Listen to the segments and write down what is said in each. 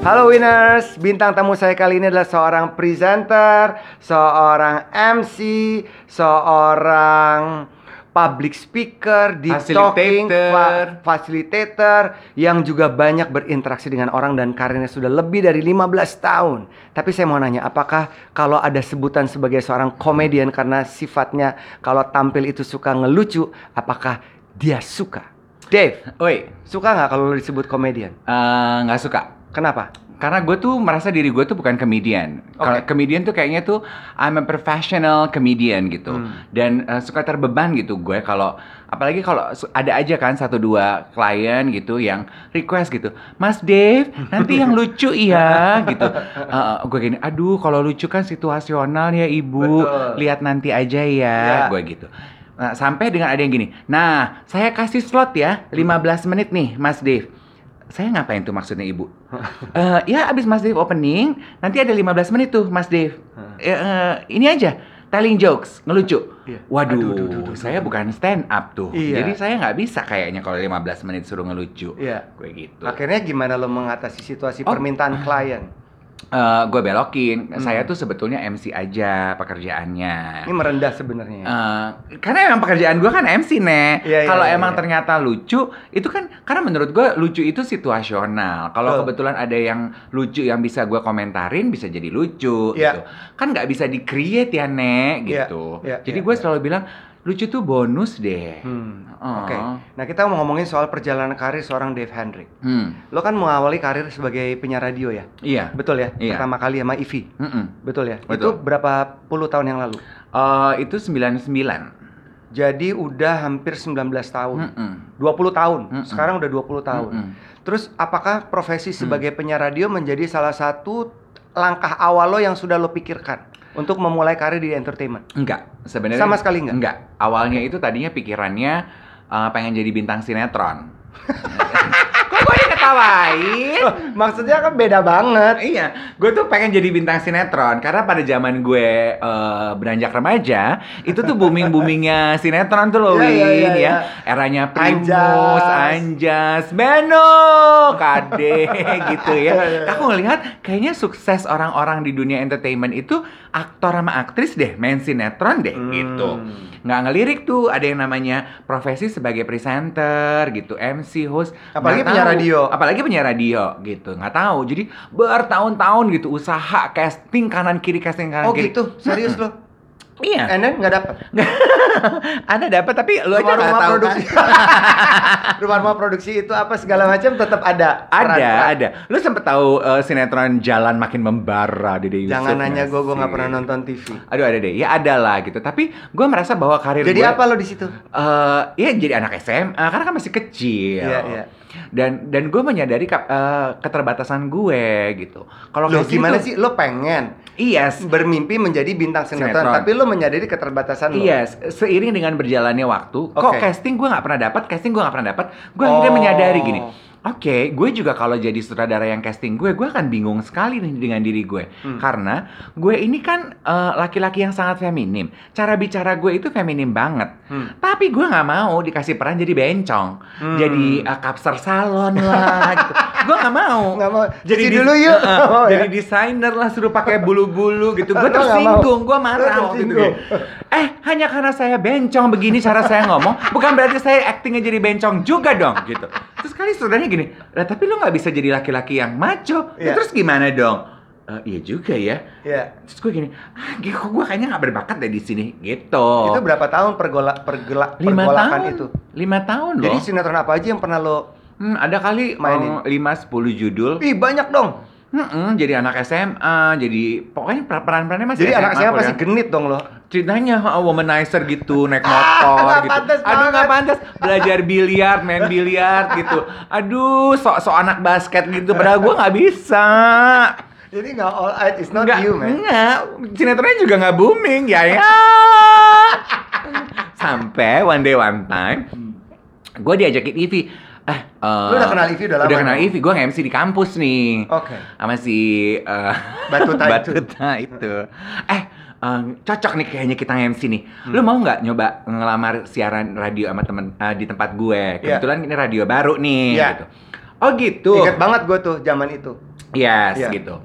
Halo winners, bintang tamu saya kali ini adalah seorang presenter, seorang MC, seorang public speaker, di talking, Facilitator. facilitator yang juga banyak berinteraksi dengan orang dan karirnya sudah lebih dari 15 tahun. Tapi saya mau nanya, apakah kalau ada sebutan sebagai seorang komedian karena sifatnya kalau tampil itu suka ngelucu, apakah dia suka? Dave, Woi, suka nggak kalau lo disebut komedian? eh, nggak suka. Kenapa? Karena gue tuh merasa diri gue tuh bukan comedian. Kalau Oke. comedian tuh kayaknya tuh I'm a professional comedian gitu. Hmm. Dan eh, suka terbeban gitu gue kalau apalagi kalau ada aja kan satu dua klien gitu yang request gitu, Mas Dave nanti yang lucu iya gitu. gue gini, aduh kalau lucu kan situasional ya ibu, Betul. lihat nanti aja ya, Iya. gue gitu. Nah, sampai dengan ada yang gini, nah saya kasih slot ya 15 menit nih Mas Dave. Saya ngapain tuh maksudnya ibu? Eh, ya abis Mas Dave opening, nanti ada 15 menit tuh Mas Dave. Eh, eh, ini aja, telling jokes, ngelucu. Iya. Waduh, Aduh, duh, duh, duh, saya bukan stand up tuh. Iya. Jadi saya nggak bisa kayaknya kalau 15 menit suruh ngelucu. Iya. Gue gitu. Akhirnya gimana lo mengatasi situasi Oh. permintaan klien? Eh, gue belokin, Hmm. saya tuh sebetulnya MC aja pekerjaannya. Ini merendah sebenarnya. Eh, karena emang pekerjaan gue kan MC nih. Iya, iya, Kalau iya, emang iya. ternyata lucu, itu kan karena menurut gue lucu itu situasional. Kalau Betul. kebetulan ada yang lucu yang bisa gue komentarin, bisa jadi lucu. Iya. Gitu. Kan nggak bisa di create ya nek, Iya, gitu. iya, jadi iya, gue iya. selalu bilang lucu tuh bonus deh. Hmm, Oh. Oke. Nah kita mau ngomongin soal perjalanan karir seorang Dave Hendrik. Hmm, Lo kan mengawali karir sebagai penyiar radio ya? iya. Betul ya? Iya. Pertama kali sama Ivy. Mm-mm. Betul ya? Betul. Itu berapa puluh tahun yang lalu? Eh, itu 99. Jadi udah hampir 19 tahun. Mm-mm. 20 tahun. Mm-mm. Sekarang udah 20 tahun. Mm-mm. Terus apakah profesi sebagai penyiar radio menjadi salah satu langkah awal lo yang sudah lo pikirkan untuk memulai karir di entertainment? Enggak, sebenarnya Sama sekali enggak? Enggak. Awalnya itu tadinya pikirannya uh, pengen jadi bintang sinetron. Diketawain? Maksudnya kan beda banget. iya, gue tuh pengen jadi bintang sinetron karena pada zaman gue uh, beranjak remaja itu tuh booming boomingnya sinetron tuh loh, iya, Win iya, ya. iya. Eranya Primus, Anjas. Anjas, Beno, Kade gitu Iya, iya, ya. iya. Aku ngelihat kayaknya sukses orang-orang di dunia entertainment itu aktor sama aktris deh main sinetron deh Hmm. gitu nggak ngelirik tuh ada yang namanya profesi sebagai presenter gitu MC host Apalagi tahu. radio. Apalagi penyiar radio gitu nggak tahu jadi bertahun-tahun gitu usaha casting kanan kiri casting kanan Oh kiri gitu? Serius lo? iya And then nggak dapet? ada dapat tapi lu aja nggak tahu produksi. kan? Rumah-rumah produksi itu apa segala macam tetap ada. ada peran-peran. ada lu sempet tahu eh, sinetron jalan makin membara Dede Yusuf Jangan nanya gue, gue nggak pernah nonton TV. aduh ada deh ya ada lah gitu tapi gue merasa bahwa karir Jadi gue apa lo di situ? eh ya jadi anak SMA karena kan masih kecil. Iya, iya. Dan dan gue menyadari eh, keterbatasan gue gitu. Kalau Lo casting gimana tuh- sih? Lo pengen Iya, bermimpi menjadi bintang sinetron, Sinetron. tapi lo menyadari keterbatasan lo. Iya, se- seiring dengan berjalannya waktu, kok Oke. casting gue nggak pernah dapat, casting gue nggak pernah dapat, gue akhirnya Oh. menyadari gini. Oke, gue juga kalau jadi sutradara yang casting gue, gue akan bingung sekali nih dengan diri gue. Hmm. Karena gue ini kan eh, laki-laki yang sangat feminim. Cara bicara gue itu feminim banget. Hmm. Tapi gue nggak mau dikasih peran jadi bencong. Hmm. Jadi uh, kapser salon lah gitu. Gue nggak mau. Nggak mau. Jadi dis- dulu yuk. Nggak mau ya? Jadi desainer lah suruh pakai bulu-bulu gitu. Gue tersinggung, gue marah waktu itu. Eh, hanya karena saya bencong begini cara saya ngomong, bukan berarti saya actingnya jadi bencong juga dong gitu. Terus kali saudaranya gini, lah tapi lu nggak bisa jadi laki-laki yang maco. Ya, Iya. terus gimana dong? "Eh, iya juga ya. Iya. Terus gue gini, ah, kok gue kayaknya nggak berbakat deh di sini gitu. Itu berapa tahun pergola, pergela, lima pergolakan tahun itu? lima tahun loh Jadi sinetron apa aja yang pernah lo Hmm, ada kali Mainin. mainin lima sepuluh judul Ih banyak dong. Hmm, jadi anak SMA jadi pokoknya per- peran-perannya masih Jadi SMA anak pasti ya. genit dong lo. ceritanya oh, womanizer gitu naik motor nggak gitu. pantas aduh nggak pantas. Belajar biliar main biliar gitu. Aduh sok sok anak basket gitu padahal gue nggak bisa. Jadi nggak all out, it's not nggak you man. nggak. Sinetronnya juga nggak booming ya ya. Sampai one day one time gue diajakin Ivy eh Lu udah kenal Ivy udah lama udah kenal? Ivy gue nge-MC di kampus nih Oke. sama si eh, Batuta itu. Batuta itu. Eh, eh, cocok nih kayaknya kita nge-MC nih. Hmm. Lu mau nggak nyoba ngelamar siaran radio sama temen eh, di tempat gue? Iya. Kebetulan ini radio baru nih Iya. gitu. Oh gitu. Ingat banget gue tuh zaman itu. Yes, Iya. gitu.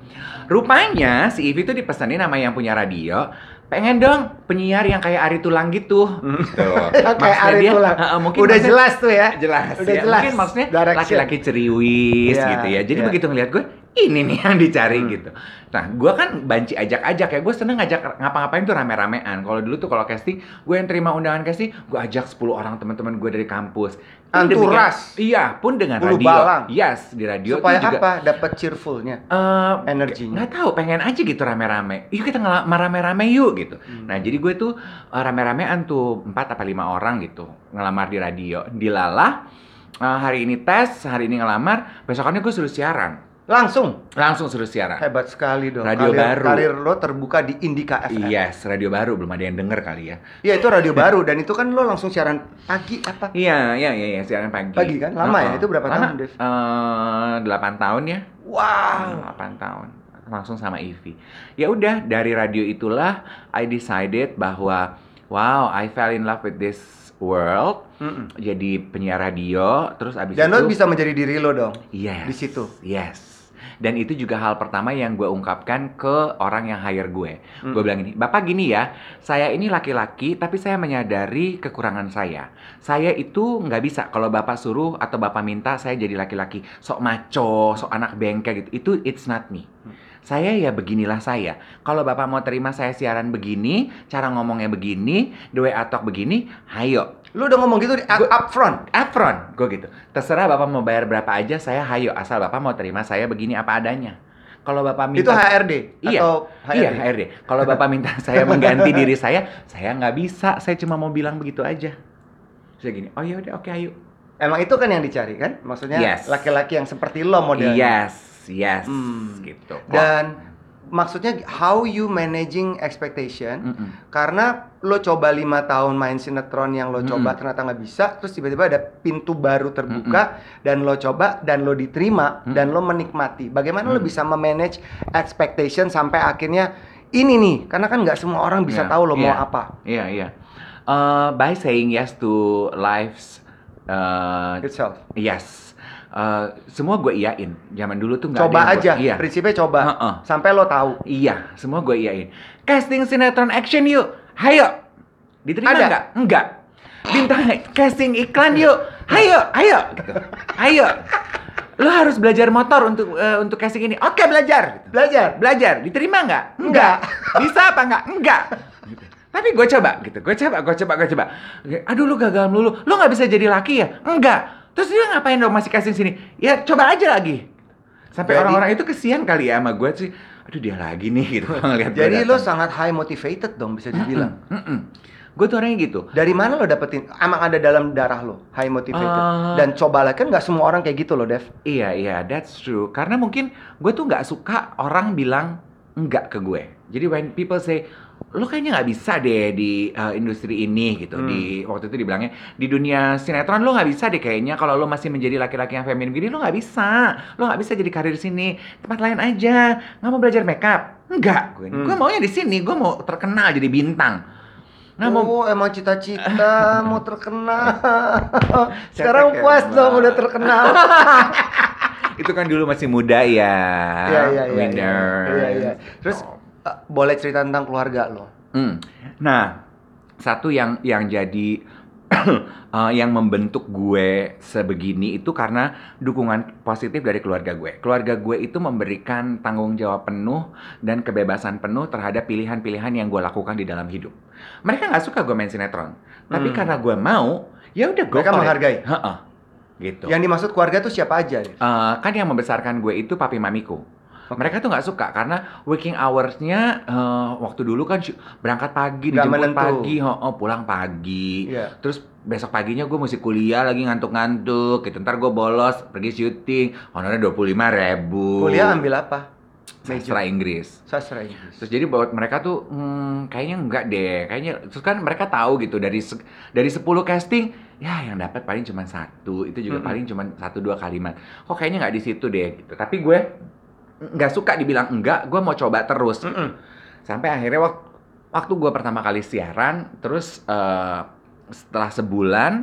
Rupanya si Ivy tuh dipesanin sama yang punya radio, pengen dong penyiar yang kayak Ari Tulang gitu. Gitu. Kayak Maksudnya Ari dia, Tulang. uh, mungkin Udah maksudnya- jelas tuh ya. jelas Udah ya. jelas. Mungkin maksudnya Direction. laki-laki ceriwis Iya, gitu ya. Jadi iya. begitu ngeliat gue, ini nih yang dicari Hmm. gitu. Nah, gue kan banci ajak-ajak ya. Gue seneng ngajak ngapa-ngapain tuh rame-ramean. Kalau dulu tuh kalau casting, gue yang terima undangan casting, gue ajak 10 orang teman-teman gue dari kampus. Pun Anturas. Iya, pun dengan Bulu radio. balang. Yes, di radio Supaya juga apa? Dapat cheerfulnya, eh, energinya. nggak tahu pengen aja gitu rame-rame yuk kita ngelamar rame-rame yuk gitu Hmm. nah jadi gue tuh eh, rame-ramean tuh empat apa lima orang gitu ngelamar di radio dilalah eh, hari ini tes hari ini ngelamar besokannya gue suruh siaran Langsung. langsung suruh siaran Hebat sekali dong. Radio karir, baru. Karir lo terbuka di Indika FM. yes radio baru belum ada yang denger kali ya Iya itu radio baru dan itu kan lo langsung siaran pagi apa? iya iya iya iya, siaran pagi Pagi kan? Lama ya? Itu berapa Lama. tahun, Dev? Eh, delapan tahun ya Wow. 8 tahun langsung sama Ivy. Ya udah dari radio itulah I decided bahwa wow I fell in love with this world. Mm-mm. Jadi penyiar radio terus abis Dan itu lo bisa menjadi diri lo dong. yes, di situ. Yes. Dan itu juga hal pertama yang gue ungkapkan ke orang yang hire gue. Mm. Gue bilang gini, Bapak gini ya, saya ini laki-laki tapi saya menyadari kekurangan saya. Saya itu nggak bisa kalau Bapak suruh atau Bapak minta saya jadi laki-laki sok maco, sok anak bengkel gitu. Itu it's not me. Saya ya beginilah saya. Kalau Bapak mau terima saya siaran begini, cara ngomongnya begini, the way I talk begini, hayo. Lo udah ngomong gitu di up, Gua- up front. Upfront, gue gitu. Terserah Bapak mau bayar berapa aja, saya hayo. Asal Bapak mau terima saya begini apa adanya. Kalau Bapak minta... Itu HRD Iya. atau HRD? Iya, HRD. Kalau Bapak minta saya mengganti diri saya, saya nggak bisa. Saya cuma mau bilang begitu aja. Saya gini, oh ya udah, oke ayo. Emang itu kan yang dicari kan? Maksudnya Yes. laki-laki yang seperti lo modelnya. Yes, yes, Hmm. gitu. Dan maksudnya how you managing expectation Mm-mm. karena lo coba lima tahun main sinetron yang lo coba Mm-mm. ternyata nggak bisa terus tiba-tiba ada pintu baru terbuka dan lo coba dan lo diterima Mm. dan lo menikmati bagaimana lo Mm. bisa memanage expectation sampai akhirnya ini nih karena kan nggak semua orang bisa Iya, tahu lo mau iya. apa Iya, iya. Eh, by saying yes to life's eh, itself yes. Eh, semua gue iyain. Zaman dulu tuh nggak ada coba gua- aja Iya. prinsipnya coba Heeh. sampai lo tahu Iya, semua gue iyain. Casting sinetron action yuk, hayo. Diterima Ada? nggak? Enggak. Bintang casting iklan yuk, hayo, hayo. Gitu. Hayo. Lo harus belajar motor untuk eh, untuk casting ini. Oke belajar. Belajar Belajar, diterima nggak? Enggak. Bisa apa nggak? Enggak. Tapi gue coba gitu, gue coba, gue coba, gue coba. Aduh lu gagal melulu, lu nggak bisa jadi laki ya? Enggak. Terus dia ngapain dong masih casting sini? Ya coba aja lagi. Sampai orang-orang itu kesian kali ya sama gue sih. Aduh dia lagi nih gitu ngeliat jadi lo sangat high motivated dong bisa dibilang Gue tuh orangnya gitu. Dari mana lo dapetin? Emang ada dalam darah lo high motivated. Eh. Dan cobalah kan nggak semua orang kayak gitu loh, Dev. Iya iya that's true. Karena mungkin gue tuh nggak suka orang bilang enggak ke gue. Jadi when people say lo kayaknya nggak bisa deh di uh, industri ini gitu. Hmm. Di waktu itu dibilangnya di dunia sinetron lo nggak bisa deh kayaknya kalau lo masih menjadi laki-laki yang feminim gini lo nggak bisa. Lo nggak bisa jadi karir di sini. Tempat lain aja. Nggak mau belajar makeup? Enggak. Gue Hmm. gue maunya di sini. Gue mau terkenal jadi bintang. Nggak mau oh, emang cita-cita mau terkenal. Sekarang puas dong udah terkenal. itu kan dulu masih muda ya. Iya, iya, iya. Winner. Iya, iya. Terus eh, boleh cerita tentang keluarga lo. Hmm. Nah, satu yang yang jadi eh, yang membentuk gue sebegini itu karena dukungan positif dari keluarga gue. Keluarga gue itu memberikan tanggung jawab penuh dan kebebasan penuh terhadap pilihan-pilihan yang gue lakukan di dalam hidup. Mereka nggak suka gue main sinetron, tapi Hmm. karena gue mau, ya udah gue Mereka menghargai. gitu. Yang dimaksud keluarga tuh siapa aja? Eh, kan yang membesarkan gue itu papi mamiku. Oke. Mereka tuh nggak suka karena working hours-nya eh, waktu dulu kan berangkat pagi, Nggak dijemput menentu. pagi, oh, oh, pulang pagi. Iya. Terus besok paginya gue mesti kuliah lagi ngantuk-ngantuk. Gitu. Ntar gue bolos pergi syuting, honornya dua puluh lima ribu. Kuliah ambil apa? sastra Inggris. Sastra Inggris. Terus jadi buat mereka tuh hmm, kayaknya enggak deh, kayaknya terus kan mereka tahu gitu dari dari 10 casting ya yang dapat paling cuma satu, itu juga Mm-mm. paling cuma satu dua kalimat. Kok kayaknya nggak di situ deh gitu. Tapi gue nggak suka dibilang enggak, gue mau coba terus. gitu. Mm-mm. Sampai akhirnya waktu waktu gue pertama kali siaran, terus eh, setelah sebulan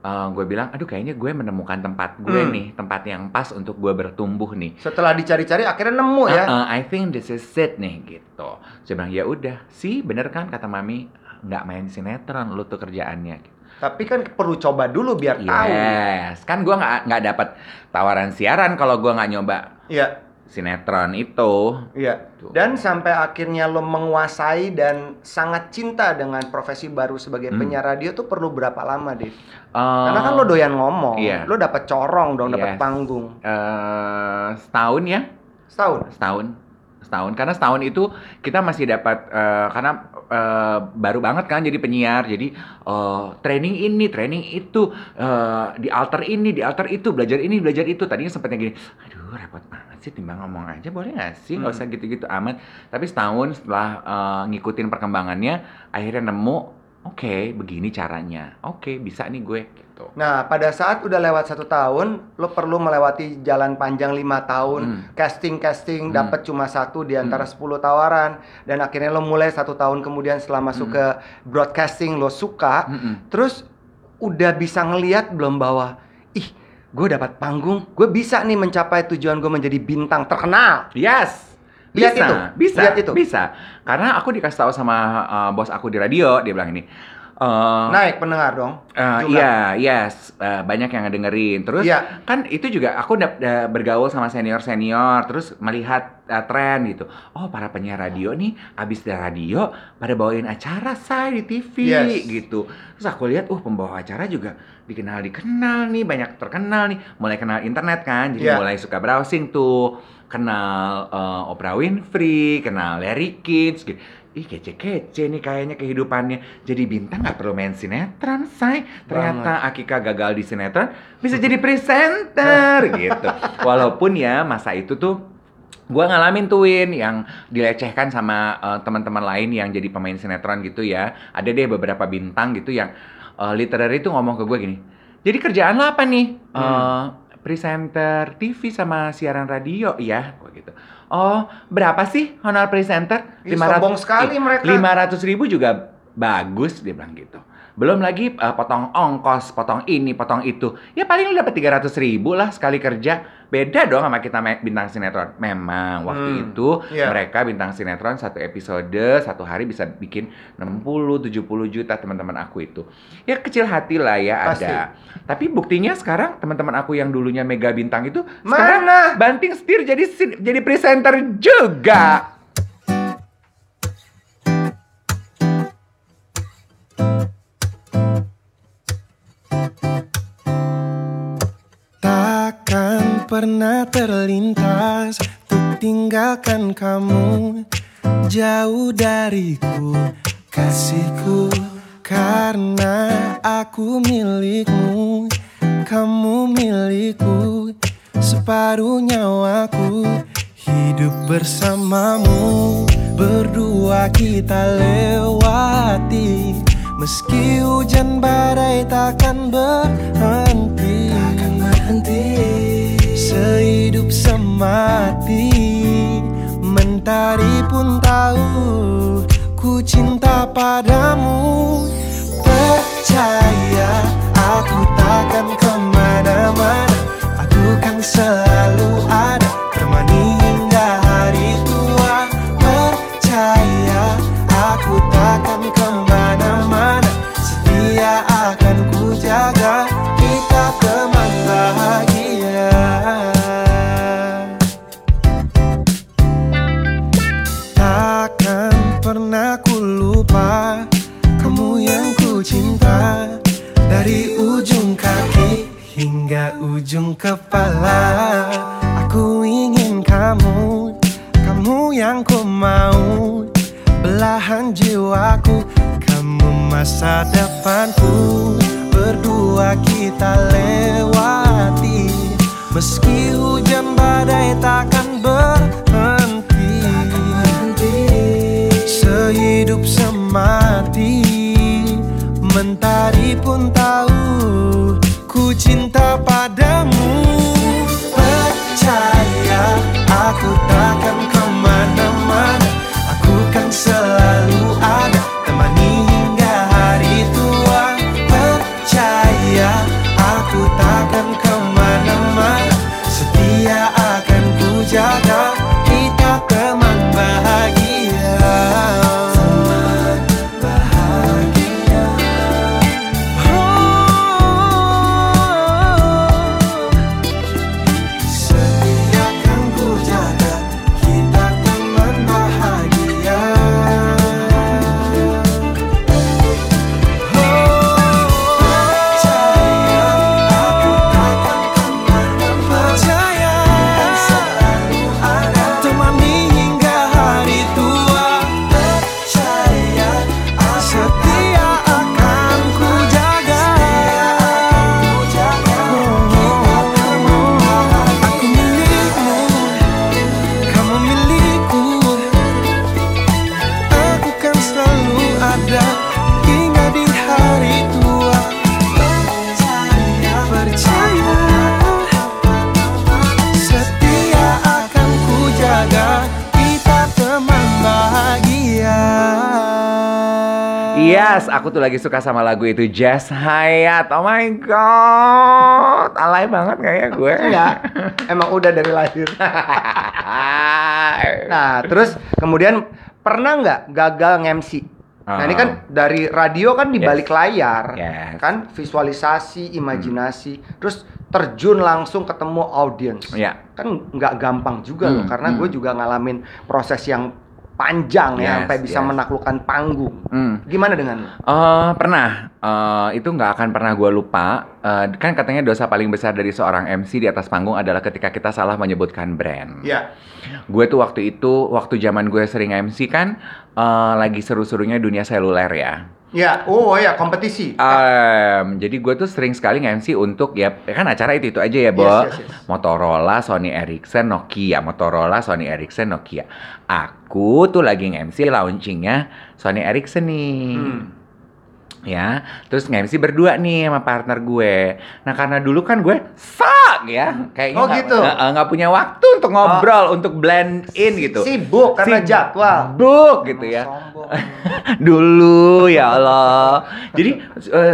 eh, gue bilang, aduh kayaknya gue menemukan tempat gue Hmm. nih, tempat yang pas untuk gue bertumbuh nih. Setelah dicari-cari akhirnya nemu ya. Uh-uh, I think this is it nih gitu. Saya bilang ya udah, sih bener kan kata mami nggak main sinetron lu tuh kerjaannya. gitu. Tapi kan perlu coba dulu biar tahu. Yes, kan gua nggak nggak dapat tawaran siaran kalau gua nggak nyoba Iya, sinetron itu. iya. Tuh. Dan sampai akhirnya lo menguasai dan sangat cinta dengan profesi baru sebagai Hmm. penyiar radio tuh perlu berapa lama, Dev? Uh, Karena kan lo doyan ngomong, iya. lo dapat corong dong, dapat Yes. panggung. eh, setahun ya, Setahun. setahun, setahun. Karena setahun itu kita masih dapat eh, karena eh, baru banget kan jadi penyiar, jadi eh, training ini, training itu, eh, di alter ini, di alter itu, belajar ini, belajar itu. Tadinya sempatnya gini, aduh repot banget sih, timbang ngomong aja boleh nggak sih, nggak Hmm. usah gitu-gitu amat. Tapi setahun setelah eh, ngikutin perkembangannya, akhirnya nemu, oke begini caranya, oke bisa nih gue gitu. Nah, pada saat udah lewat satu tahun, lo perlu melewati jalan panjang lima tahun, Hmm. casting-casting, Hmm. dapat cuma satu di antara Hmm. 10 tawaran, dan akhirnya lo mulai satu tahun kemudian setelah masuk Hmm. ke broadcasting, lo suka, Mm-mm. terus udah bisa ngeliat belum bahwa, ih, gue dapat panggung, gue bisa nih mencapai tujuan gue menjadi bintang terkenal. Yes. Lihat bisa, itu, bisa, lihat itu. bisa. Karena aku dikasih tahu sama uh, bos aku di radio, dia bilang ini. Uh, Naik pendengar dong. uh, jumlah. iya, yes, uh, banyak yang ngedengerin. Terus Iya. kan itu juga aku udah, udah bergaul sama senior senior, terus melihat uh, tren gitu. Oh para penyiar radio nih, abis dari radio pada bawain acara saya di TV Yes. gitu. Terus aku lihat, uh pembawa acara juga dikenal dikenal nih, banyak terkenal nih. Mulai kenal internet kan, jadi Iya. mulai suka browsing tuh, kenal uh, Oprah Winfrey, kenal Larry Kids gitu. Ih kece-kece nih kayaknya kehidupannya Jadi bintang nggak perlu main sinetron say Ternyata Akika gagal di sinetron Bisa jadi presenter gitu Walaupun ya masa itu tuh gua ngalamin tuh Win yang dilecehkan sama eh, teman-teman lain yang jadi pemain sinetron gitu ya. Ada deh beberapa bintang gitu yang eh, literary tuh ngomong ke gue gini. Jadi kerjaan lo apa nih? Hmm. Eh, presenter TV sama siaran radio ya, Gua gitu. Oh, berapa sih honor presenter? Ih, sombong sekali mereka. Lima ratus ribu juga bagus dia bilang gitu. Belum lagi eh, potong ongkos, potong ini, potong itu. Ya paling lu dapat 300 ribu lah sekali kerja. Beda dong sama kita bintang sinetron. Memang waktu Hmm, itu iya. mereka bintang sinetron satu episode satu hari bisa bikin 60 70 juta teman-teman aku itu. Ya kecil hati lah ya Pasti. ada. Tapi buktinya sekarang teman-teman aku yang dulunya mega bintang itu sekarang Mana? banting setir jadi jadi presenter juga. Takkan pernah terlintas Untuk tinggalkan kamu. Jauh dariku Kasihku Karena aku milikmu. Kamu milikku Separuh nyawaku. Hidup bersamamu Berdua kita lewati. Meski hujan badai takkan berhenti Semati Mentari pun tahu Ku cinta padamu. Percaya Aku takkan ke mana-mana Aku kan selalu ada Temani hingga hari tua. Percaya kepala Aku ingin kamu Kamu yang ku mau. Belahan jiwaku Kamu masa depanku. Berdua kita lewati. Meski aku tuh lagi suka sama lagu itu Jazz Hayat. Oh my god, alay banget kayaknya gue. Enggak. Emang udah dari lahir. Nah, terus kemudian pernah nggak gagal nge-MC? Nah, ini Ah. kan dari radio kan di Yes. balik layar. Yes. Kan visualisasi, imajinasi, terus terjun langsung ketemu audience. Ya. Kan nggak gampang juga loh Hmm, karena hmm. gue juga ngalamin proses yang panjang ya Yes, sampai bisa yes. menaklukkan panggung. Hmm. Gimana dengan? Eh, pernah, Eh, itu nggak akan pernah gue lupa. Eh, kan katanya dosa paling besar dari seorang MC di atas panggung adalah ketika kita salah menyebutkan brand. Ya. Gue tuh waktu itu, waktu zaman gue sering MC kan, eh, lagi seru-serunya dunia seluler ya. Ya, oh ya kompetisi. Em, jadi gue tuh sering sekali nge-MC untuk ya kan acara itu itu aja ya, Bo. Yes, yes, yes. Motorola, Sony Ericsson, Nokia, Motorola, Sony Ericsson, Nokia. Aku tuh lagi nge-MC launchingnya Sony Ericsson nih. Hmm. Ya, terus nge-MC berdua nih sama partner gue. Nah, karena dulu kan gue sak ya, kayaknya Oh, nggak- gitu? Oh. nggak nggak punya waktu untuk ngobrol, untuk blend in gitu. Sibuk karena jadwal. Sibuk gitu ya dulu ya Allah. Jadi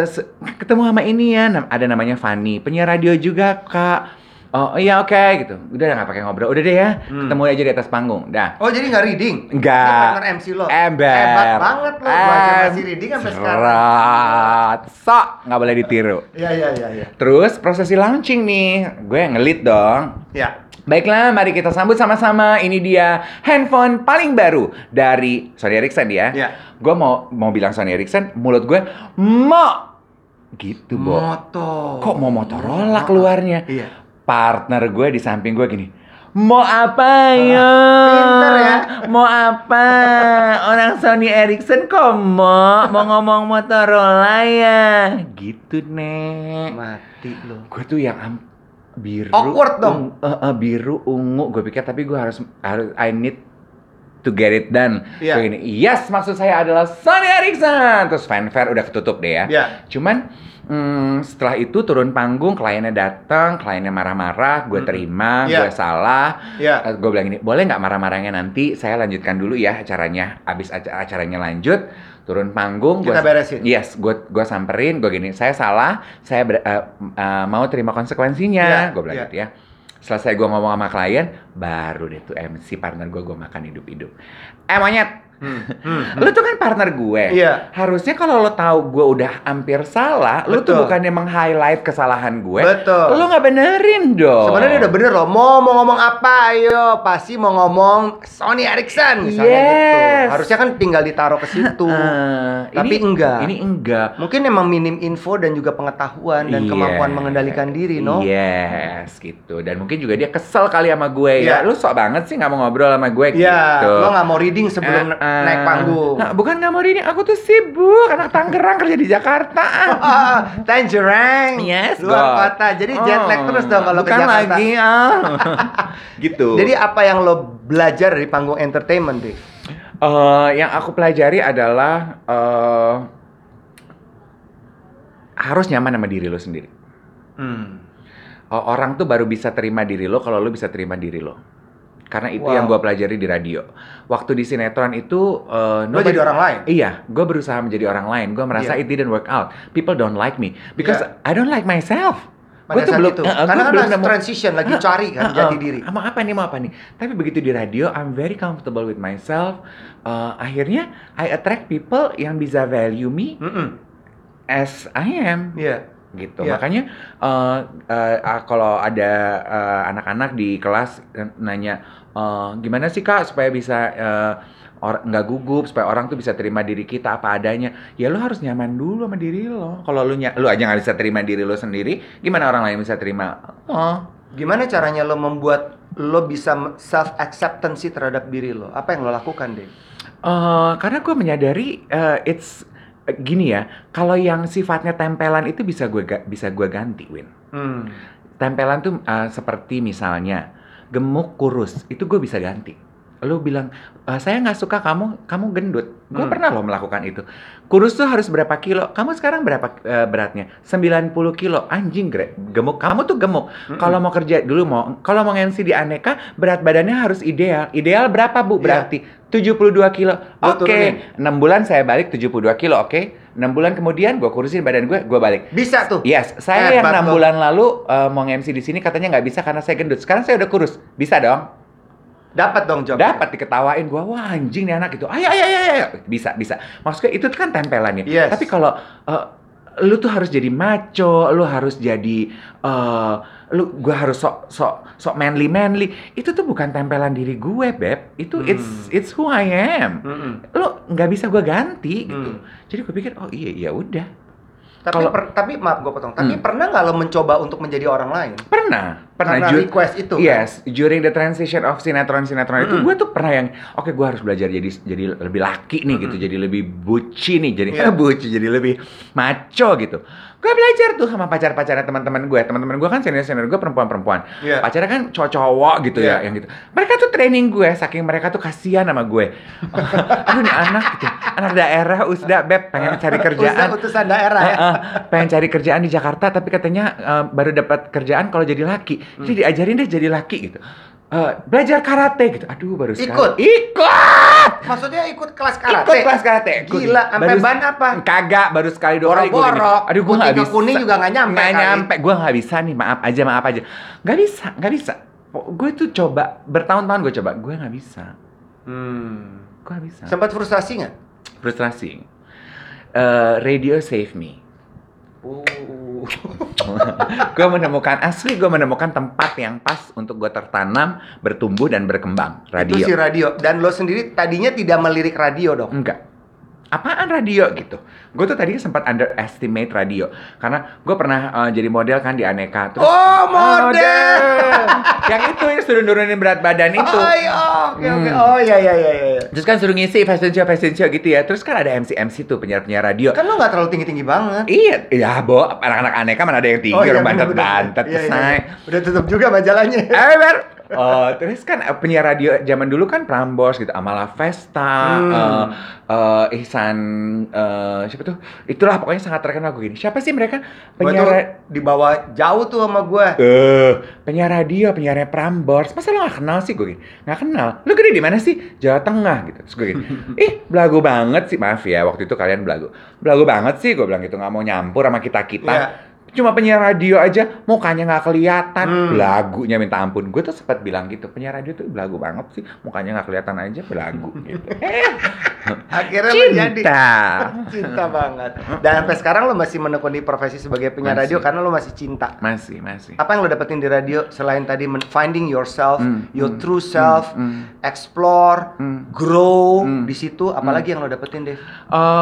se- ketemu sama ini ya, ada namanya Fanny, penyiar radio juga kak. Oh iya oke gitu. Udah nggak pakai ngobrol. Udah deh ya. Hmm. Ketemu aja di atas panggung. Dah. Oh jadi nggak reading? Enggak. Ini partner MC lo. Ember. Hebat banget lo. Aja masih reading sampai sekarang. Sok nggak boleh ditiru. Iya iya iya iya. Terus prosesi launching nih, gue ngelit dong. Ya. Baiklah, mari kita sambut sama-sama. Ini dia handphone paling baru dari Sony Ericsson ya. Iya. Gue mau mau bilang Sony Ericsson, mulut gue mo gitu, Bo. Moto. Kok mau Motorola keluarnya? Iya. Partner gue di samping gue gini. Mau apa ya? pinter ya. Mau apa? Orang Sony Ericsson kok mau mau ngomong Motorola ya? Gitu, Nek. Mati lo. Gue tuh yang biru Awkward dong. ung- eh, eh, biru ungu gue pikir tapi gue harus harus I need to get it done Iya. Gue gini yes maksud saya adalah Sony Ericsson terus fanfare udah ketutup deh ya Ya. cuman hmm, setelah itu turun panggung kliennya datang kliennya marah-marah gue terima Iya. gue salah Ya. Eh, gue bilang ini boleh nggak marah-marahnya nanti saya lanjutkan dulu ya acaranya abis aca- acaranya lanjut turun panggung Kita gua- beresin. yes gue gua samperin gue gini saya salah saya ber- eh, eh, mau terima konsekuensinya Iya, gue bilang iya. gitu ya selesai gue ngomong sama klien baru deh tuh MC partner gue gue makan hidup-hidup. Eh monyet Hmm. Hmm. lu tuh kan partner gue Iya. harusnya kalau lo tahu gue udah hampir salah lu tuh Betul. bukannya meng-highlight kesalahan gue Betul. lu nggak benerin dong Sebenarnya udah bener loh. Mau mau ngomong apa? Ayo, pasti mau ngomong Sony Ericsson misalnya Yes. gitu. Harusnya kan tinggal ditaruh ke situ. Eh, Tapi ini- enggak. ini enggak Mungkin emang minim info dan juga pengetahuan dan Iya. kemampuan mengendalikan diri, no? Yes, gitu. Dan mungkin juga dia kesel kali sama gue Iya. ya. Lu sok banget sih nggak mau ngobrol sama gue Iya, gitu. lo nggak mau reading sebelum eh. Naik panggung. Nah, bukan nggak mau ini, aku tuh sibuk. Anak Tangerang kerja di Jakarta. Ah, Tangerang, Yes, luar God. kota. Jadi jet lag Oh, terus dong kalau ke bukan Jakarta. lagi ah. gitu. Jadi apa yang lo belajar dari panggung entertainment, Dave? Eh, yang aku pelajari adalah eh, harus nyaman sama diri lo sendiri. Hmm. Oh, orang tuh baru bisa terima diri lo kalau lo bisa terima diri lo. Karena itu Wow. yang gue pelajari di radio. Waktu di sinetron itu, uh, Lo jadi orang lain. Iya, gue berusaha menjadi orang lain. Gue merasa Iya. it didn't work out. People don't like me because Iya. I don't like myself. Pada Gua tuh belum, itu. eh, eh, Karena kan belum nemu- transition, lagi Eh, cari kan eh, jati eh, diri. Mau apa nih, mau apa nih. Tapi begitu di radio, I'm very comfortable with myself. Uh, akhirnya, I attract people yang bisa value me Mm-mm. as I am Iya. Gitu. Iya. Makanya eh, eh, ah, kalau ada eh, anak-anak di kelas nanya eh, gimana sih kak supaya bisa or- nggak gugup supaya orang tuh bisa terima diri kita apa adanya ya lo harus nyaman dulu sama diri lo kalau lu nya- lu aja nggak bisa terima diri lo sendiri gimana orang lain bisa terima oh Gimana caranya lo membuat lo bisa self acceptance terhadap diri lo? Apa yang lo lakukan, Dave? Eh, karena gue menyadari eh, it's gini ya kalau yang sifatnya tempelan itu bisa gue bisa gue ganti win Hmm. tempelan tuh uh, seperti misalnya gemuk kurus itu gue bisa ganti lu bilang "Eh, saya nggak suka kamu kamu gendut gue Hmm. pernah loh melakukan itu kurus tuh harus berapa kilo kamu sekarang berapa eh, beratnya 90 kilo anjing gre- gemuk kamu tuh gemuk Mm-mm. kalau mau kerja dulu mau kalau mau MC di aneka berat badannya harus ideal ideal berapa bu Iya. berarti 72 kilo oke turunin. 6 bulan saya balik 72 kilo oke 6 bulan kemudian gue kurusin badan gue gue balik Bisa tuh. Yes, saya yang Hebat enam lo. bulan lalu eh, mau MC di sini katanya nggak bisa karena saya gendut. Sekarang saya udah kurus, bisa dong? Dapat dong job. Dapat diketawain gua, wah anjing nih anak itu. Ayo, ayo, ayo, ayo. Bisa, bisa. Maksudnya itu kan tempelannya. Yes. Tapi kalau eh, lu tuh harus jadi maco, lu harus jadi eh lu gua harus sok sok sok manly manly. Itu tuh bukan tempelan diri gue, beb. Itu Hmm. it's it's who I am. Mm-mm. Lu nggak bisa gua ganti gitu. Hmm. Jadi gue pikir, oh iya, iya udah. Tapi Kalau- per- tapi maaf gue potong. Tapi Hmm. pernah nggak lo mencoba untuk menjadi orang lain? Pernah, pernah. Ju- request itu. kan? Yes, during the transition of sinetron-sinetron itu Mm. gue tuh pernah yang oke gue harus belajar jadi jadi lebih laki nih gitu, Mm-mm. jadi lebih buci nih, jadi Iya. buci, jadi lebih maco gitu. Gue belajar tuh sama pacar-pacarnya teman-teman gue. Teman-teman gue kan senior-senior gue perempuan-perempuan. Iya. Pacarnya kan cowok-cowok gitu Iya. ya, yang gitu. Mereka tuh training gue, saking mereka tuh kasihan sama gue. Aduh nih anak gitu, anak daerah usda beb pengen cari kerjaan. Usaha utusan daerah ya. Pengen cari kerjaan di Jakarta tapi katanya eh, baru dapat kerjaan kalau jadi laki. Jadi Hmm. diajarin deh jadi laki gitu. Eh, belajar karate gitu. Aduh baru sekali. Ikut? Ikut. Maksudnya ikut kelas karate. Ikut kelas karate. Gila, sampai ban apa? Kagak, baru sekali dua kali gue. Aduh gue nggak ke bisa. kuning juga nggak nyampe Nggak kali. nyampe. Gue nggak bisa nih. Maaf aja, maaf aja. Nggak bisa, nggak bisa. Gue tuh coba bertahun-tahun gue coba. Gue nggak bisa. Hmm. Gue nggak bisa. Sempat frustasi nggak? Frustrasi. Eh, radio save me. Uh. gue menemukan asli gue menemukan tempat yang pas untuk gue tertanam bertumbuh dan berkembang radio Itu si radio. Dan lo sendiri tadinya tidak melirik radio dong. enggak apaan radio gitu gue tuh tadi sempat underestimate radio karena gue pernah eh, jadi model kan di aneka terus Oh, model. yang itu yang suruh nurunin berat badan itu Oh, iya, oke oke. Hmm. Oh iya iya iya iya. terus kan suruh ngisi fashion show fashion show gitu ya terus kan ada MC MC tuh penyiar penyiar radio Kan lo nggak terlalu tinggi tinggi banget. Iya, ya bo, anak-anak aneka mana ada yang tinggi, Oh, iya, orang bener, bantet-bantet, bener. Iya, iya, iya. Udah tutup juga majalahnya. Eh, Oh, terus kan eh, penyiar radio zaman dulu kan Prambors gitu, Amala Vesta, Hmm. eh, eh, Ihsan, eh, siapa tuh? Itulah pokoknya sangat terkenal gue gini. Siapa sih mereka? Penyiar di bawah jauh tuh sama gue. Eh, penyiar radio, penyiarnya Prambors. Masa lo gak kenal sih gue gini? Gak kenal. Lo gede di mana sih? Jawa Tengah gitu. Terus gue gini, ih belagu banget sih. Maaf ya, waktu itu kalian belagu. Belagu banget sih, gue bilang gitu. Gak mau nyampur sama kita-kita. Iya. Cuma penyiar radio aja, mukanya nggak kelihatan. Hmm. Belagunya minta ampun. Gue tuh sempat bilang gitu, penyiar radio tuh belagu banget sih. Mukanya nggak kelihatan aja, belagu gitu. Eh, Akhirnya lo jadi cinta. cinta banget. Dan sampai sekarang lo masih menekuni profesi sebagai penyiar Masih. radio karena lo masih cinta. Masih, masih. Apa yang lo dapetin di radio selain tadi finding yourself, Hmm, your hmm, true self, hmm, explore, Hmm. grow Hmm. di situ. Apalagi yang lo dapetin deh?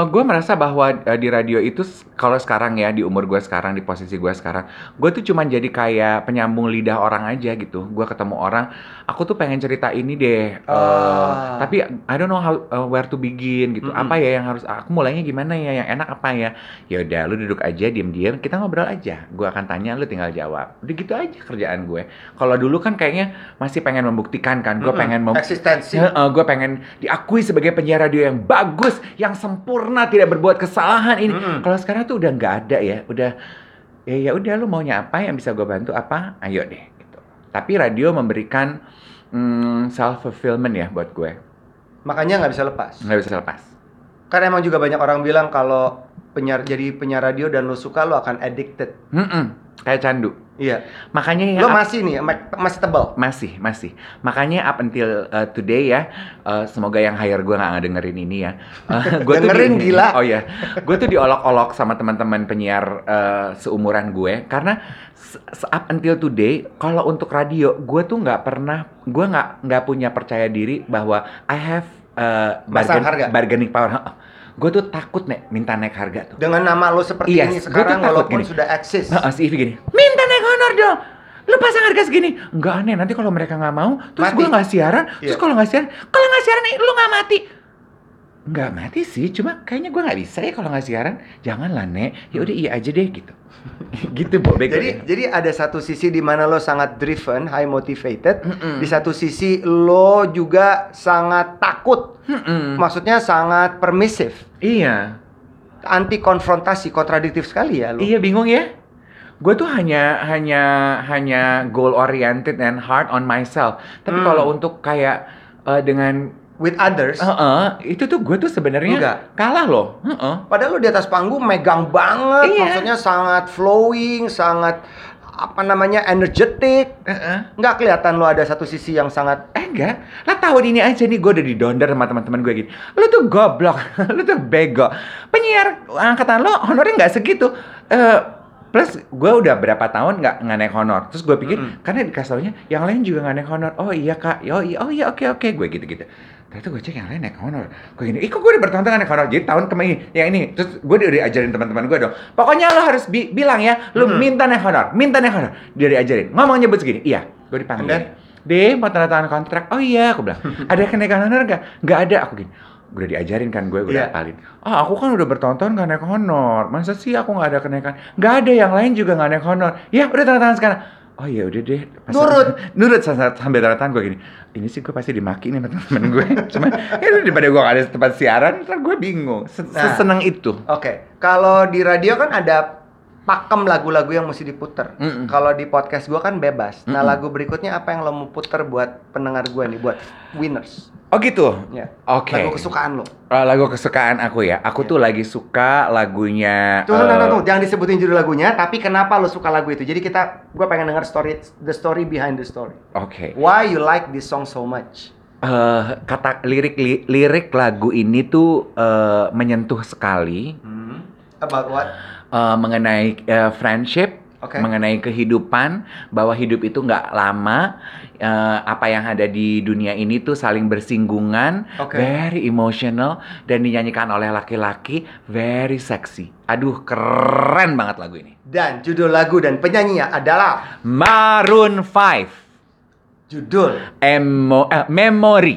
gue merasa bahwa eh, di radio itu kalau sekarang ya di umur gue sekarang di posisi gue sekarang gue tuh cuman jadi kayak penyambung lidah orang aja gitu gue ketemu orang aku tuh pengen cerita ini deh eh, Ah. tapi I don't know how uh, where to begin gitu Mm-mm. apa ya yang harus aku mulainya gimana ya yang enak apa ya ya udah lu duduk aja diem-diem kita ngobrol aja gue akan tanya lu tinggal jawab udah gitu aja kerjaan gue kalau dulu kan kayaknya masih pengen membuktikan kan gue Mm-mm. pengen mem- eksistensi. gue pengen diakui sebagai penyiar radio yang bagus, yang sempurna, tidak berbuat kesalahan ini. Mm-mm. Kalau sekarang tuh udah nggak ada ya, udah ya ya udah lu maunya apa yang bisa gue bantu apa, ayo deh. Gitu. Tapi radio memberikan self fulfillment ya buat gue, Makanya nggak bisa lepas. nggak bisa lepas. Karena emang juga banyak orang bilang kalau penyiar jadi penyiar radio dan lo suka lo akan addicted. Mm-mm, kayak candu. Iya. Makanya ya Lo up- masih nih, ma- masih tebal. masih masih. Makanya up until uh, today ya, uh, semoga yang hire gue nggak dengerin ini ya. Uh, gua tuh Dengerin, di- gila. Oh ya, gue tuh diolok-olok sama teman-teman penyiar uh, seumuran gue karena up until today, kalau untuk radio, gue tuh nggak pernah, gue nggak nggak punya percaya diri bahwa I have uh, Masang harga. bargaining power. Gue tuh takut nek minta naik harga tuh. Dengan nama lo seperti Yes, ini gua tuh sekarang walaupun gini. sudah eksis. Heeh, si gini, minta naik honor dong. Lu pasang harga segini. Enggak aneh, nanti kalau mereka nggak mau, terus gue nggak siaran, terus Iya. kalau nggak siaran, kalau nggak siaran nih, lu nggak mati. Nggak mati sih, cuma kayaknya gue nggak bisa ya kalau nggak siaran. Janganlah, Nek. Ya udah iya aja deh gitu. gitu, Bobek. Jadi jadi ada satu sisi di mana lo sangat driven, high motivated. Mm-mm. Di satu sisi lo juga sangat takut. Mm-mm. Maksudnya sangat permisif, Iya. anti konfrontasi, kontradiktif sekali ya lo. Iya bingung ya. Gue tuh hanya hanya hanya goal oriented and hard on myself. Tapi Hmm. kalau untuk kayak eh, dengan With others. Heeh, itu tuh gue tuh sebenarnya Enggak. kalah loh. Heeh. Padahal lo di atas panggung megang banget, Iya. maksudnya sangat flowing, sangat apa namanya energetic. Heeh. Nggak kelihatan lo ada satu sisi yang sangat Eh enggak, lah tahun ini aja nih gue udah didonder sama teman-teman gue gini. Lu tuh goblok, lu tuh bego. Penyiar angkatan lo honornya nggak segitu. Eh plus gue udah berapa tahun nggak nggak naik honor. Terus gue pikir Mm-mm. karena dikasih taunya yang lain juga nggak naik honor. Oh iya kak, oh iya, oh iya oke oke gue gitu gitu. Ternyata gue cek yang lain naik honor. Gue gini, ih kok gue udah bertahun-tahun naik honor. Jadi tahun kemarin yang ini, terus gue udah diajarin teman-teman gue dong. Pokoknya lo harus bi- bilang ya, lu Mm-mm. minta naik honor, minta naik honor. Dia diajarin, ngomong nyebut segini. Iya, gue dipanggil. And Deh, mau tanda tangan kontrak. Oh iya, aku bilang. Ada kenaikan honor nggak? Nggak ada. Aku gini. Udah diajarin kan gue, gue Iya. udah hafalin. Ah, aku kan udah bertahun-tahun nggak naik honor. Masa sih aku nggak ada kenaikan? Nggak ada, yang lain juga nggak naik honor. Ya, udah tanda tangan sekarang. Oh iya, udah deh. Pas- Nurut. Nurut sambil tanda tangan gue gini. Ini sih gue pasti dimaki nih sama temen gue. Cuma ya daripada gue ada tempat siaran, ntar gue bingung. Se- Nah. Seseneng itu. Oke, kalau di radio kan ada pakem lagu-lagu yang mesti diputer. Mm-mm. Kalau di podcast gua kan bebas. Nah, Mm-mm. lagu berikutnya apa yang lo mau puter buat pendengar gua nih, buat winners? Oh gitu. Ya. Oke. Lagu kesukaan lo. Eh, lagu kesukaan aku ya. Aku Iya. tuh lagi suka lagunya. Tunggu, tunggu, eh, tunggu, jangan disebutin judul lagunya, tapi kenapa lo suka lagu itu? Jadi kita, gua pengen denger story, the story behind the story. Oke. Why you like this song so much? eh kata lirik li- lirik lagu ini tuh eh, menyentuh sekali Hmm. About what? Eh, mengenai eh, friendship, Oke. mengenai kehidupan, bahwa hidup itu nggak lama, eh, apa yang ada di dunia ini tuh saling bersinggungan, Oke. very emotional dan dinyanyikan oleh laki-laki, very sexy. Aduh keren banget lagu ini. Dan judul lagu dan penyanyinya adalah Maroon 5, judul Emo, eh, Memory.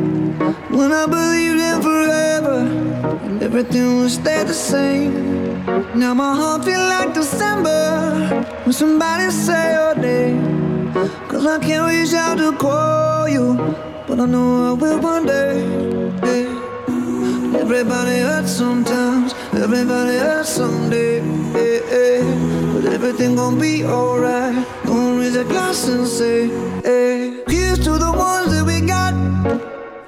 When I believed in forever and everything would stay the same. Now my heart feel like December when somebody say your name. Cause I can't reach out to call you, but I know I will one day. Yeah. Everybody hurts sometimes, everybody hurts someday. Yeah, yeah. But everything gon' be alright. Gonna raise a glass and say, hey. Here's to the ones that we got.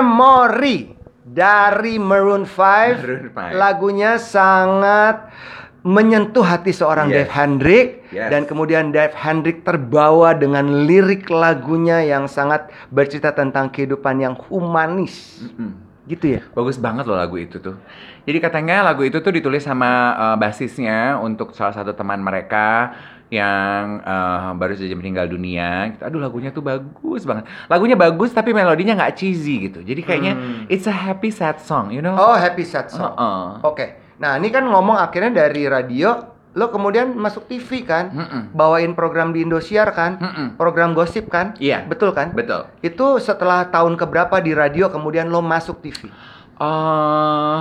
Memory dari Maroon 5. Maroon 5. Lagunya sangat menyentuh hati seorang Yes. Dave Hendrik Yes. dan kemudian Dave Hendrik terbawa dengan lirik lagunya yang sangat bercerita tentang kehidupan yang humanis. Mm-mm. Gitu ya. Bagus banget loh lagu itu tuh. Jadi katanya lagu itu tuh ditulis sama eh, basisnya untuk salah satu teman mereka yang eh, baru saja meninggal dunia. Gitu. Aduh lagunya tuh bagus banget. Lagunya bagus tapi melodinya nggak cheesy gitu. Jadi kayaknya Hmm. it's a happy sad song, you know? Oh, happy sad song. Heeh. Oke. Nah, ini kan ngomong akhirnya dari radio lo kemudian masuk TV kan? Mm-mm. Bawain program di Indosiar kan? Mm-mm. Program gosip kan? Iya. Betul kan? Betul. Itu setelah tahun keberapa di radio kemudian lo masuk TV? eh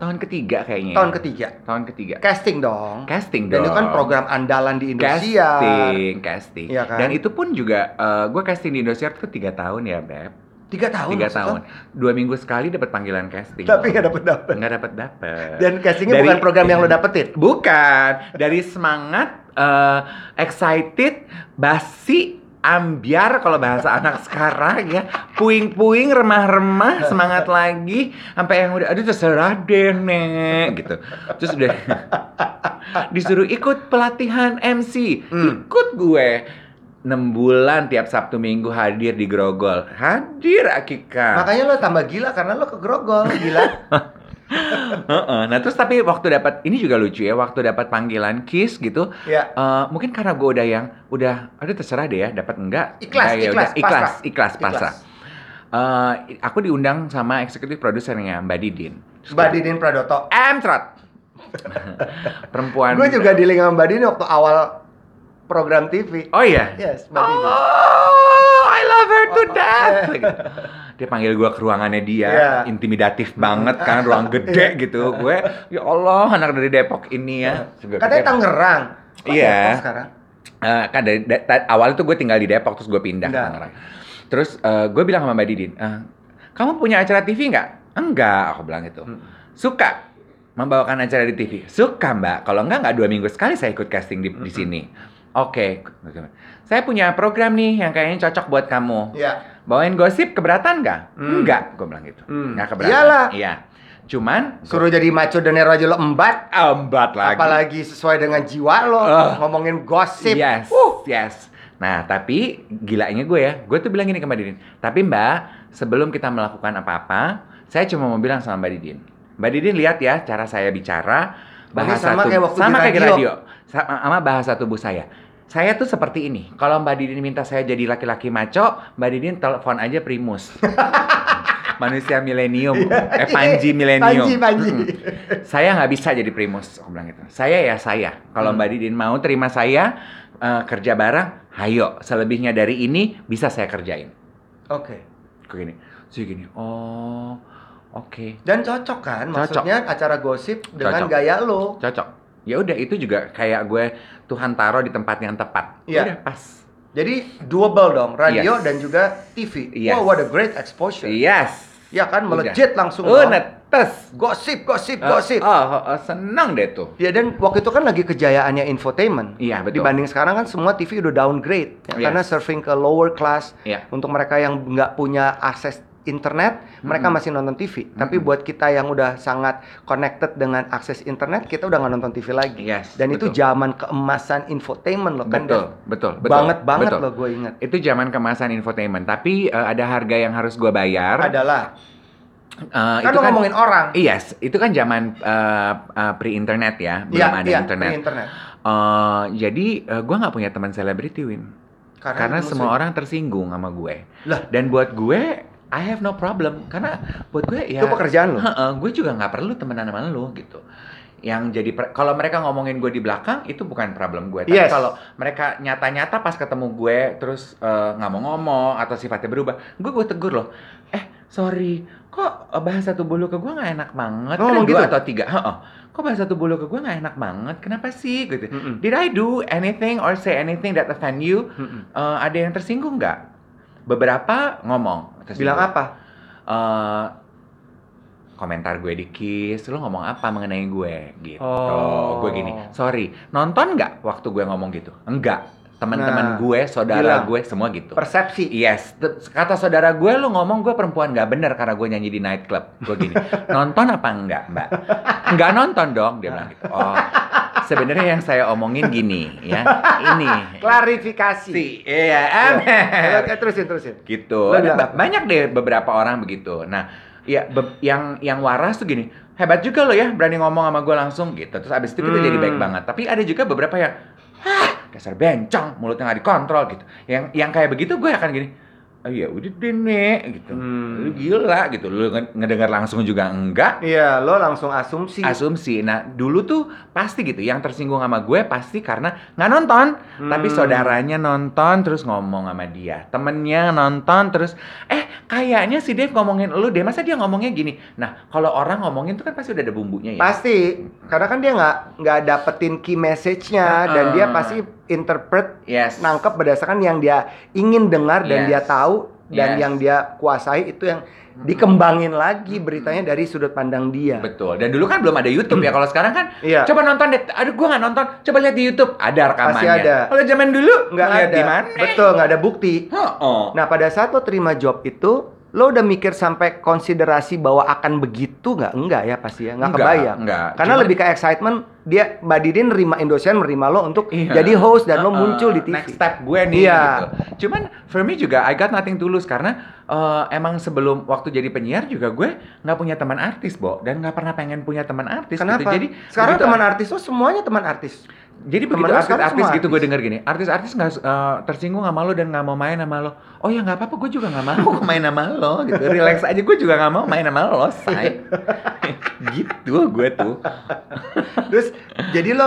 tahun ketiga kayaknya. ya. Tahun ketiga. Tahun ketiga. Casting dong. Casting Dan dong. itu kan program andalan di Indosiar. Casting, casting. Iya kan? Dan itu pun juga gue casting di Indosiar tuh tiga tahun ya, Beb. Tiga tahun. Tiga tahun. Dua minggu sekali dapat panggilan casting. Tapi nggak dapet dapet. Nggak dapet dapet. Dan castingnya Dari- bukan program yang lo dapetin. Bukan. Dari semangat, eh, excited, basi, ambiar kalau bahasa anak sekarang ya. Puing-puing, remah-remah, semangat lagi. Sampai yang udah, aduh terserah deh, Nek. Gitu. Terus udah disuruh ikut pelatihan MC. Hmm. Ikut gue. 6 bulan tiap Sabtu Minggu hadir di Grogol. Hadir Akika. Makanya lo tambah gila karena lo kegrogol, gila. Heeh. Nah terus tapi waktu dapat ini juga lucu ya waktu dapat panggilan Kiss gitu ya. eh, mungkin karena gue udah yang udah aduh terserah deh ya dapat enggak Ikhlas, Nah, ya ikhlas, udah, ikhlas pasrah. ikhlas Ikhlas. pasrah Eh, aku diundang sama eksekutif produsernya Mbak Didin Terus Mbak Didin Pradoto. Emtrot perempuan Gue juga di sama Mbak Didin waktu awal program TV. oh iya Yes, Mbak Didin. Oh, I love her to Oh, death. yeah. Dia panggil gua ke ruangannya dia, Yeah. intimidatif banget kan, ruang gede gitu. Gue, ya Allah, anak dari Depok ini ya. Gua Katanya Tangerang. Iya. Sekarang. eh, kan dari da- awal itu gue tinggal di Depok, terus gue pindah ke. Tangerang. Terus eh, gue bilang sama Mbak Didin, "Eh, kamu punya acara TV nggak? Enggak, aku bilang gitu. Hmm. Suka membawakan acara di TV? Suka mbak. Kalau enggak, nggak dua minggu sekali saya ikut casting di, Hmm. di sini. Oke, saya punya program nih yang kayaknya cocok buat kamu. Iya. Bawain gosip keberatan nggak? Hmm. Enggak, gue bilang gitu. Hmm. Nggak keberatan. Iyalah. Iya. Cuman Suruh jadi maco dan Nero aja lo embat. embat lagi. Apalagi sesuai dengan jiwa lo. Ah. Ngomongin gosip. Yes, Uh. yes. Nah, tapi gilanya gue ya, gue tuh bilang gini ke Mbak Didin. Tapi Mbak, sebelum kita melakukan apa-apa, saya cuma mau bilang sama Mbak Didin. Mbak Didin lihat ya cara saya bicara, bahasa sama tubuh- kayak waktu sama di kayak di radio. radio, sama, sama bahasa tubuh saya. Saya tuh seperti ini. Kalau Mbak Didin minta saya jadi laki-laki maco, Mbak Didin telepon aja Primus. Manusia milenium, eh Panji milenium. Panji, Panji. Mm-mm. saya nggak bisa jadi primus, aku bilang gitu. Saya ya saya. Kalau Hmm. Mbak Didin mau terima saya eh, kerja bareng, hayo. Selebihnya dari ini bisa saya kerjain. Oke. Kayak gini, sih gini. Oh, oke, Dan cocok kan? Cocok. Maksudnya acara gosip dengan Cocok. gaya lo. cocok. Ya udah itu juga kayak gue Tuhan taruh di tempat yang tepat. Iya. Udah pas. Jadi double dong, radio Yes. dan juga TV. Yes. Wow, what a great exposure. Yes. Ya kan, Udah. melejit langsung. Oh, netes. Gosip, gosip, Eh, gosip. Oh, oh, oh, senang deh tuh. Ya dan waktu itu kan lagi kejayaannya infotainment. Iya, betul. Dibanding sekarang kan semua TV udah downgrade ya, Yes. karena surfing ke lower class. Iya. Untuk mereka yang nggak punya akses internet, mereka Mm-mm. masih nonton TV. Tapi Mm-mm. buat kita yang udah sangat connected dengan akses internet, kita udah nggak nonton TV lagi. Yes, Dan itu betul. zaman keemasan infotainment loh kan. Betul, Dev? betul, betul. banget banget betul. loh gue inget. Itu zaman kemasan infotainment, tapi eh, ada harga yang harus gue bayar. Adalah Eh, kan lo ngomongin orang. Yes, itu kan zaman eh, eh, pre-internet ya, belum Iya, ada iya, internet. internet. Eh, jadi eh, gue nggak punya teman selebriti, Win. Karena itu semua orang tersinggung sama gue. Lah. Dan buat gue, I have no problem. Karena buat gue ya. itu pekerjaan lo. Heeh, gue juga nggak perlu temenan sama lu gitu. Yang jadi kalau mereka ngomongin gue di belakang itu bukan problem gue. Tapi Yes. kalau mereka nyata-nyata pas ketemu gue terus eh, nggak mau ngomong atau sifatnya berubah, gue gue tegur loh. Eh sorry, kok eh, bahasa tubuh lu ke gue nggak enak banget? Lo ngomong Kan dua gitu? atau tiga? Heeh. Kok bahasa tubuh lu ke gue nggak enak banget? Kenapa sih? Gitu. Mm-mm. Did I do anything or say anything that offend you? Mm-mm. Eh, ada yang tersinggung nggak? Beberapa ngomong. tersinggung. Bilang apa? eh komentar gue di Kiss, lu ngomong apa mengenai gue gitu. Oh. Gue gini, sorry, nonton nggak waktu gue ngomong gitu? Enggak. teman-teman Nah, gue, saudara bilang. gue, semua gitu. Persepsi. Yes, kata saudara gue lu ngomong gue perempuan nggak bener karena gue nyanyi di nightclub. Gue gini, nonton apa enggak, Mbak? Enggak nonton dong, dia bilang gitu. Oh, sebenarnya yang saya omongin gini, ya, ini. Klarifikasi. Si, iya, Ya. amer. Oke, terusin, terusin. gitu. Ada banyak deh beberapa orang begitu. Nah, ya be- yang yang waras tuh gini, hebat juga lo ya berani ngomong sama gue langsung gitu. Terus abis itu kita Hmm. jadi baik banget. Tapi ada juga beberapa yang, hah dasar bencong, mulutnya nggak dikontrol gitu. Yang yang kayak begitu gue akan gini, oh ya udah deh nek gitu. Hmm. Lu gila gitu. Lu nge- ngedengar langsung juga enggak. Iya, lo langsung asumsi. Asumsi. Nah, dulu tuh pasti gitu. Yang tersinggung sama gue pasti karena nggak nonton. Tapi Hmm. saudaranya nonton terus ngomong sama dia. Temennya nonton terus, eh kayaknya si Dave ngomongin lu deh. Masa dia ngomongnya gini? Nah, kalau orang ngomongin tuh kan pasti udah ada bumbunya ya. Pasti, karena kan dia nggak nggak dapetin key message-nya dan Heeh. dia pasti interpret Yes. nangkep berdasarkan yang dia ingin dengar dan Yes. dia tahu dan Yes. yang dia kuasai itu yang dikembangin lagi beritanya dari sudut pandang dia. Betul. Dan dulu kan belum ada YouTube ya. Kalau sekarang kan, Iya. coba nonton deh. Aduh, gua nggak nonton. Coba lihat di YouTube. Ada rekamannya. Pasti ada. Kalau zaman dulu Nggak ada. di mana? Betul, nggak ada bukti. Oh. Nah, pada saat lo terima job itu, lo udah mikir sampai konsiderasi bahwa akan begitu nggak? Enggak ya pasti ya, nggak kebayang. enggak. Karena Cuman- lebih ke excitement, dia Mbak Didin nerima Indosiar, nerima lo untuk Iya. jadi host dan lo Uh-uh. muncul di TV. Next step gue nih Iya. gitu. Cuman for me juga I got nothing to lose karena eh, emang sebelum waktu jadi penyiar juga gue nggak punya teman artis, Bo, dan nggak pernah pengen punya teman artis Kenapa? gitu. Jadi sekarang teman artis lo semuanya teman artis. jadi begitu artis-artis gitu gue denger gini, artis-artis nggak eh, tersinggung sama lo dan nggak mau main sama lo. Oh ya nggak apa-apa, gue juga nggak mau main sama lo gitu. Relax aja, gue juga nggak mau main sama lo, say. gitu gue tuh. Terus jadi lo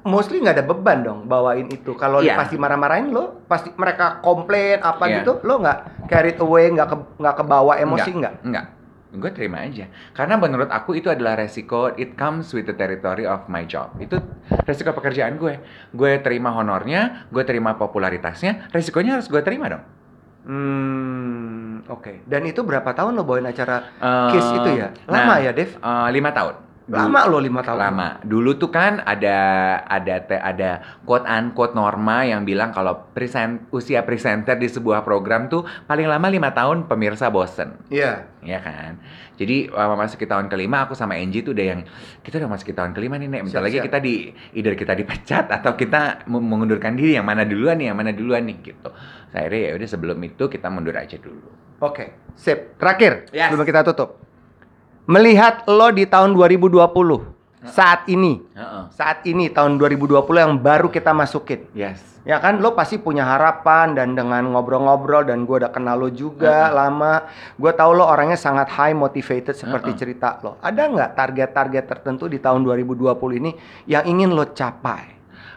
mostly nggak ada beban dong bawain itu. Kalau Iya. pasti marah-marahin lo, pasti mereka komplain apa Iya. gitu, lo nggak carried away, nggak ke, nggak kebawa emosi nggak? Enggak. Gue terima aja. Karena menurut aku itu adalah resiko, it comes with the territory of my job. Itu resiko pekerjaan gue. Gue terima honornya, gue terima popularitasnya, resikonya harus gue terima dong. Hmm, oke. Dan itu berapa tahun lo bawain acara Eh, Kiss itu ya? Lama ya, Dev? eh, lima tahun. Lama lo lima tahun. Lama. Dulu tuh kan ada ada te- ada quote unquote norma yang bilang kalau present usia presenter di sebuah program tuh paling lama lima tahun pemirsa bosen. Iya. ya kan. Jadi uh, memasuki tahun kelima aku sama Angie tuh udah yang kita udah masuki tahun kelima nih, Nek. Bentar lagi kita di either kita dipecat atau kita mengundurkan diri yang mana duluan nih, yang mana duluan nih gitu. Saya ya udah sebelum itu kita mundur aja dulu. Oke. Sip. Terakhir Yes. sebelum kita tutup. Melihat lo di tahun 2020 saat ini, Heeh. saat ini tahun 2020 yang baru kita masukin. Yes. Ya kan lo pasti punya harapan dan dengan ngobrol-ngobrol dan gue udah kenal lo juga lama. Gue tahu lo orangnya sangat high motivated seperti Uh-uh. cerita lo. Ada nggak target-target tertentu di tahun 2020 ini yang ingin lo capai?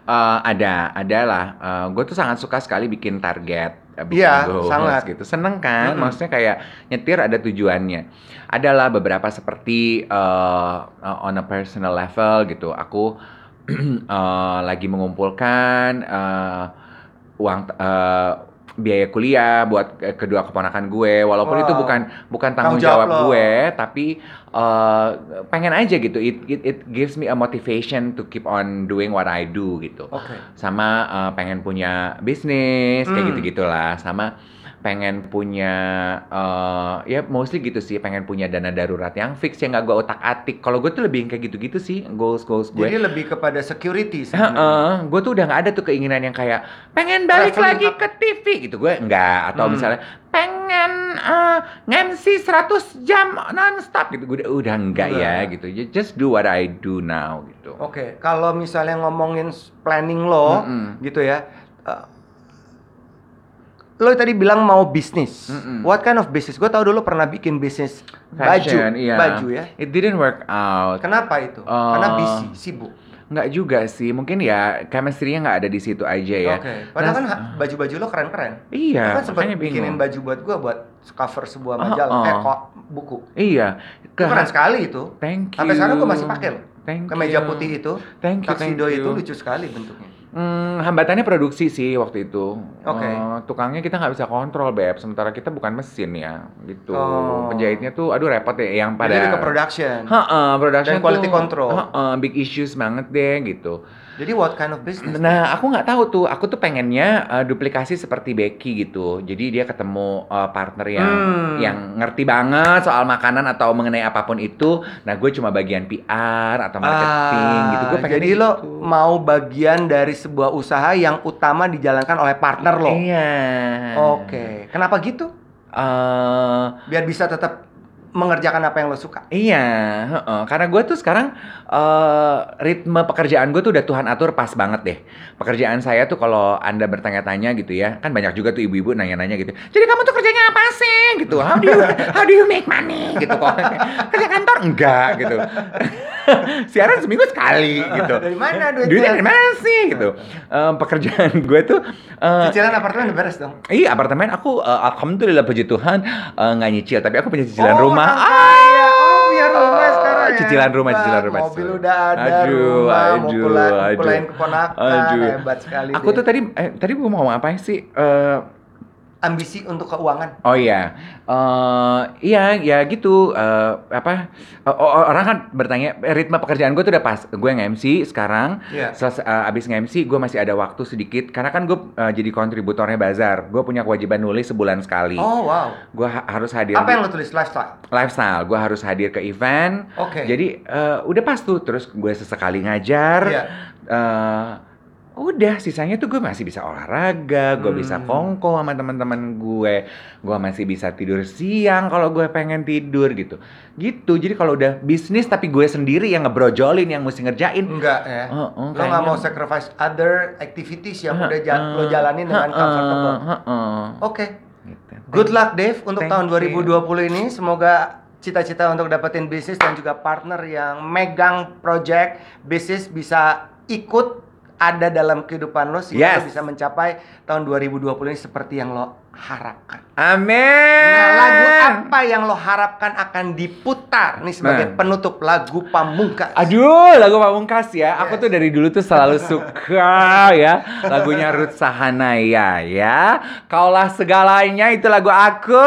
Eh, ada, adalah. gue tuh sangat suka sekali bikin target, eh, Iya, sangat. gitu. Seneng kan? Mm-mm. Maksudnya kayak nyetir ada tujuannya. Adalah beberapa seperti eh, on a personal level gitu. Aku eh, lagi mengumpulkan eh, uang biaya kuliah buat ke- kedua keponakan gue walaupun itu Wow. bukan bukan tanggung jawab jawab gue tapi eh, pengen aja gitu it, it it gives me a motivation to keep on doing what I do gitu Oke. sama eh, pengen punya bisnis kayak Hmm. gitu gitulah sama pengen punya eh ya mostly gitu sih pengen punya dana darurat yang fix yang nggak gue otak atik kalau gue tuh lebih kayak gitu-gitu sih goals goals gue Jadi lebih kepada security sebenarnya. gue tuh udah nggak ada tuh keinginan yang kayak pengen balik Traveling lagi up. ke TV gitu gue enggak atau Hmm. misalnya pengen uh, nge-MC 100 jam nonstop gitu gue udah, udah enggak ya Enggak. gitu just do what I do now gitu Oke, kalau misalnya ngomongin planning lo, Mm-mm. gitu ya, eh, lo tadi bilang mau bisnis. Mm-mm. What kind of business? Gue tau dulu pernah bikin bisnis baju, iya. baju ya. it didn't work out Kenapa itu? Eh, Karena busy, sibuk. nggak juga sih mungkin ya chemistry-nya nggak ada di situ aja ya Oke. Padahal Nah, kan baju-baju lo keren-keren. iya Lo kan sempat bikinin bingung baju buat gue buat cover sebuah Oh, majalah, oh. eh kok buku. iya Itu keren sekali itu. thank you Sampai sekarang gue masih pakai loh. thank Kemeja you. putih itu, thank you thank tuxedo itu you. lucu sekali bentuknya. Hmm, hambatannya produksi sih waktu itu. Oke. Eh, tukangnya kita nggak bisa kontrol, Beb. Sementara kita bukan mesin ya, gitu. Oh. Penjahitnya tuh, aduh repot ya. Yang pada... Jadi ke production. Heeh, production Dan quality tuh, control. heeh, big issues banget deh gitu. Jadi what kind of business? Nah, aku nggak tahu tuh. Aku tuh pengennya eh, duplikasi seperti Becky gitu. Jadi dia ketemu eh, partner yang Hmm. yang ngerti banget soal makanan atau mengenai apa pun itu. Nah, gue cuma bagian PR atau marketing Ah, gitu. Gue pengen jadi lo mau bagian dari sebuah usaha yang utama dijalankan oleh partner lo. Iya. Oke, kenapa gitu? Eh, Biar bisa tetap mengerjakan apa yang lo suka. Iya, heeh. karena gue tuh sekarang eh ritme pekerjaan gue tuh udah Tuhan atur pas banget deh. Pekerjaan saya tuh kalau anda bertanya-tanya gitu ya, kan banyak juga tuh ibu-ibu nanya-nanya gitu. Jadi kamu tuh kerjanya apa sih? Gitu. How do you how do you make money? Gitu kok. Kerja kantor enggak gitu. Siaran seminggu sekali gitu. Dari mana duitnya? Duitnya dari mana sih gitu. Eh, pekerjaan gue tuh eh, Cicilan apartemen beres dong. Iya apartemen aku eh, alhamdulillah puji Tuhan eh, nggak nyicil tapi aku punya cicilan Oh, rumah. kaya. Oh, punya rumah sekarang ya. Cicilan rumah, Hebat. cicilan rumah. Mobil udah ada, Aduh, rumah, aduh, mukulan, aduh. mukulain keponakan, Aduh. hebat sekali. Aku deh. tuh tadi eh, tadi gue mau ngomong apa sih? Eh, ambisi untuk keuangan. oh iya, Eh, iya ya gitu. Eh, apa? o- orang kan bertanya ritme pekerjaan gue tuh udah pas. Gue nge-MC sekarang. Iya. Selesai eh, abis nge-MC gue masih ada waktu sedikit karena kan gue eh, jadi kontributornya bazar. Gue punya kewajiban nulis sebulan sekali. Oh wow. Gue ha- harus hadir. Apa yang lo tulis lifestyle? lifestyle gue harus hadir ke event Oke. jadi eh, udah pas tuh terus gue sesekali ngajar Iya. eh, udah sisanya tuh gue masih bisa olahraga gue bisa Hmm. kongko sama teman-teman gue gue masih bisa tidur siang kalau gue pengen tidur gitu gitu jadi kalau udah bisnis tapi gue sendiri yang ngebrojolin yang mesti ngerjain Enggak ya. Oh, oh, lo nggak mau sacrifice other activities yang udah ja- Heeh, lo jalanin dengan heeh, comfortable. heeh. Oke. Gitu. Good luck Dave untuk Thank tahun you. 2020 ini. Semoga cita-cita untuk dapetin bisnis dan juga partner yang megang project bisnis bisa ikut ada dalam kehidupan lo sehingga Yes. lo bisa mencapai tahun 2020 ini seperti yang lo harapkan. Amin. Nah, lagu apa yang lo harapkan akan diputar nih sebagai Nah. penutup lagu pamungkas? Aduh, lagu Pamungkas ya. Aku Yes. tuh dari dulu tuh selalu suka ya lagunya Ruth Sahanaya ya. Kaulah segalanya itu lagu aku.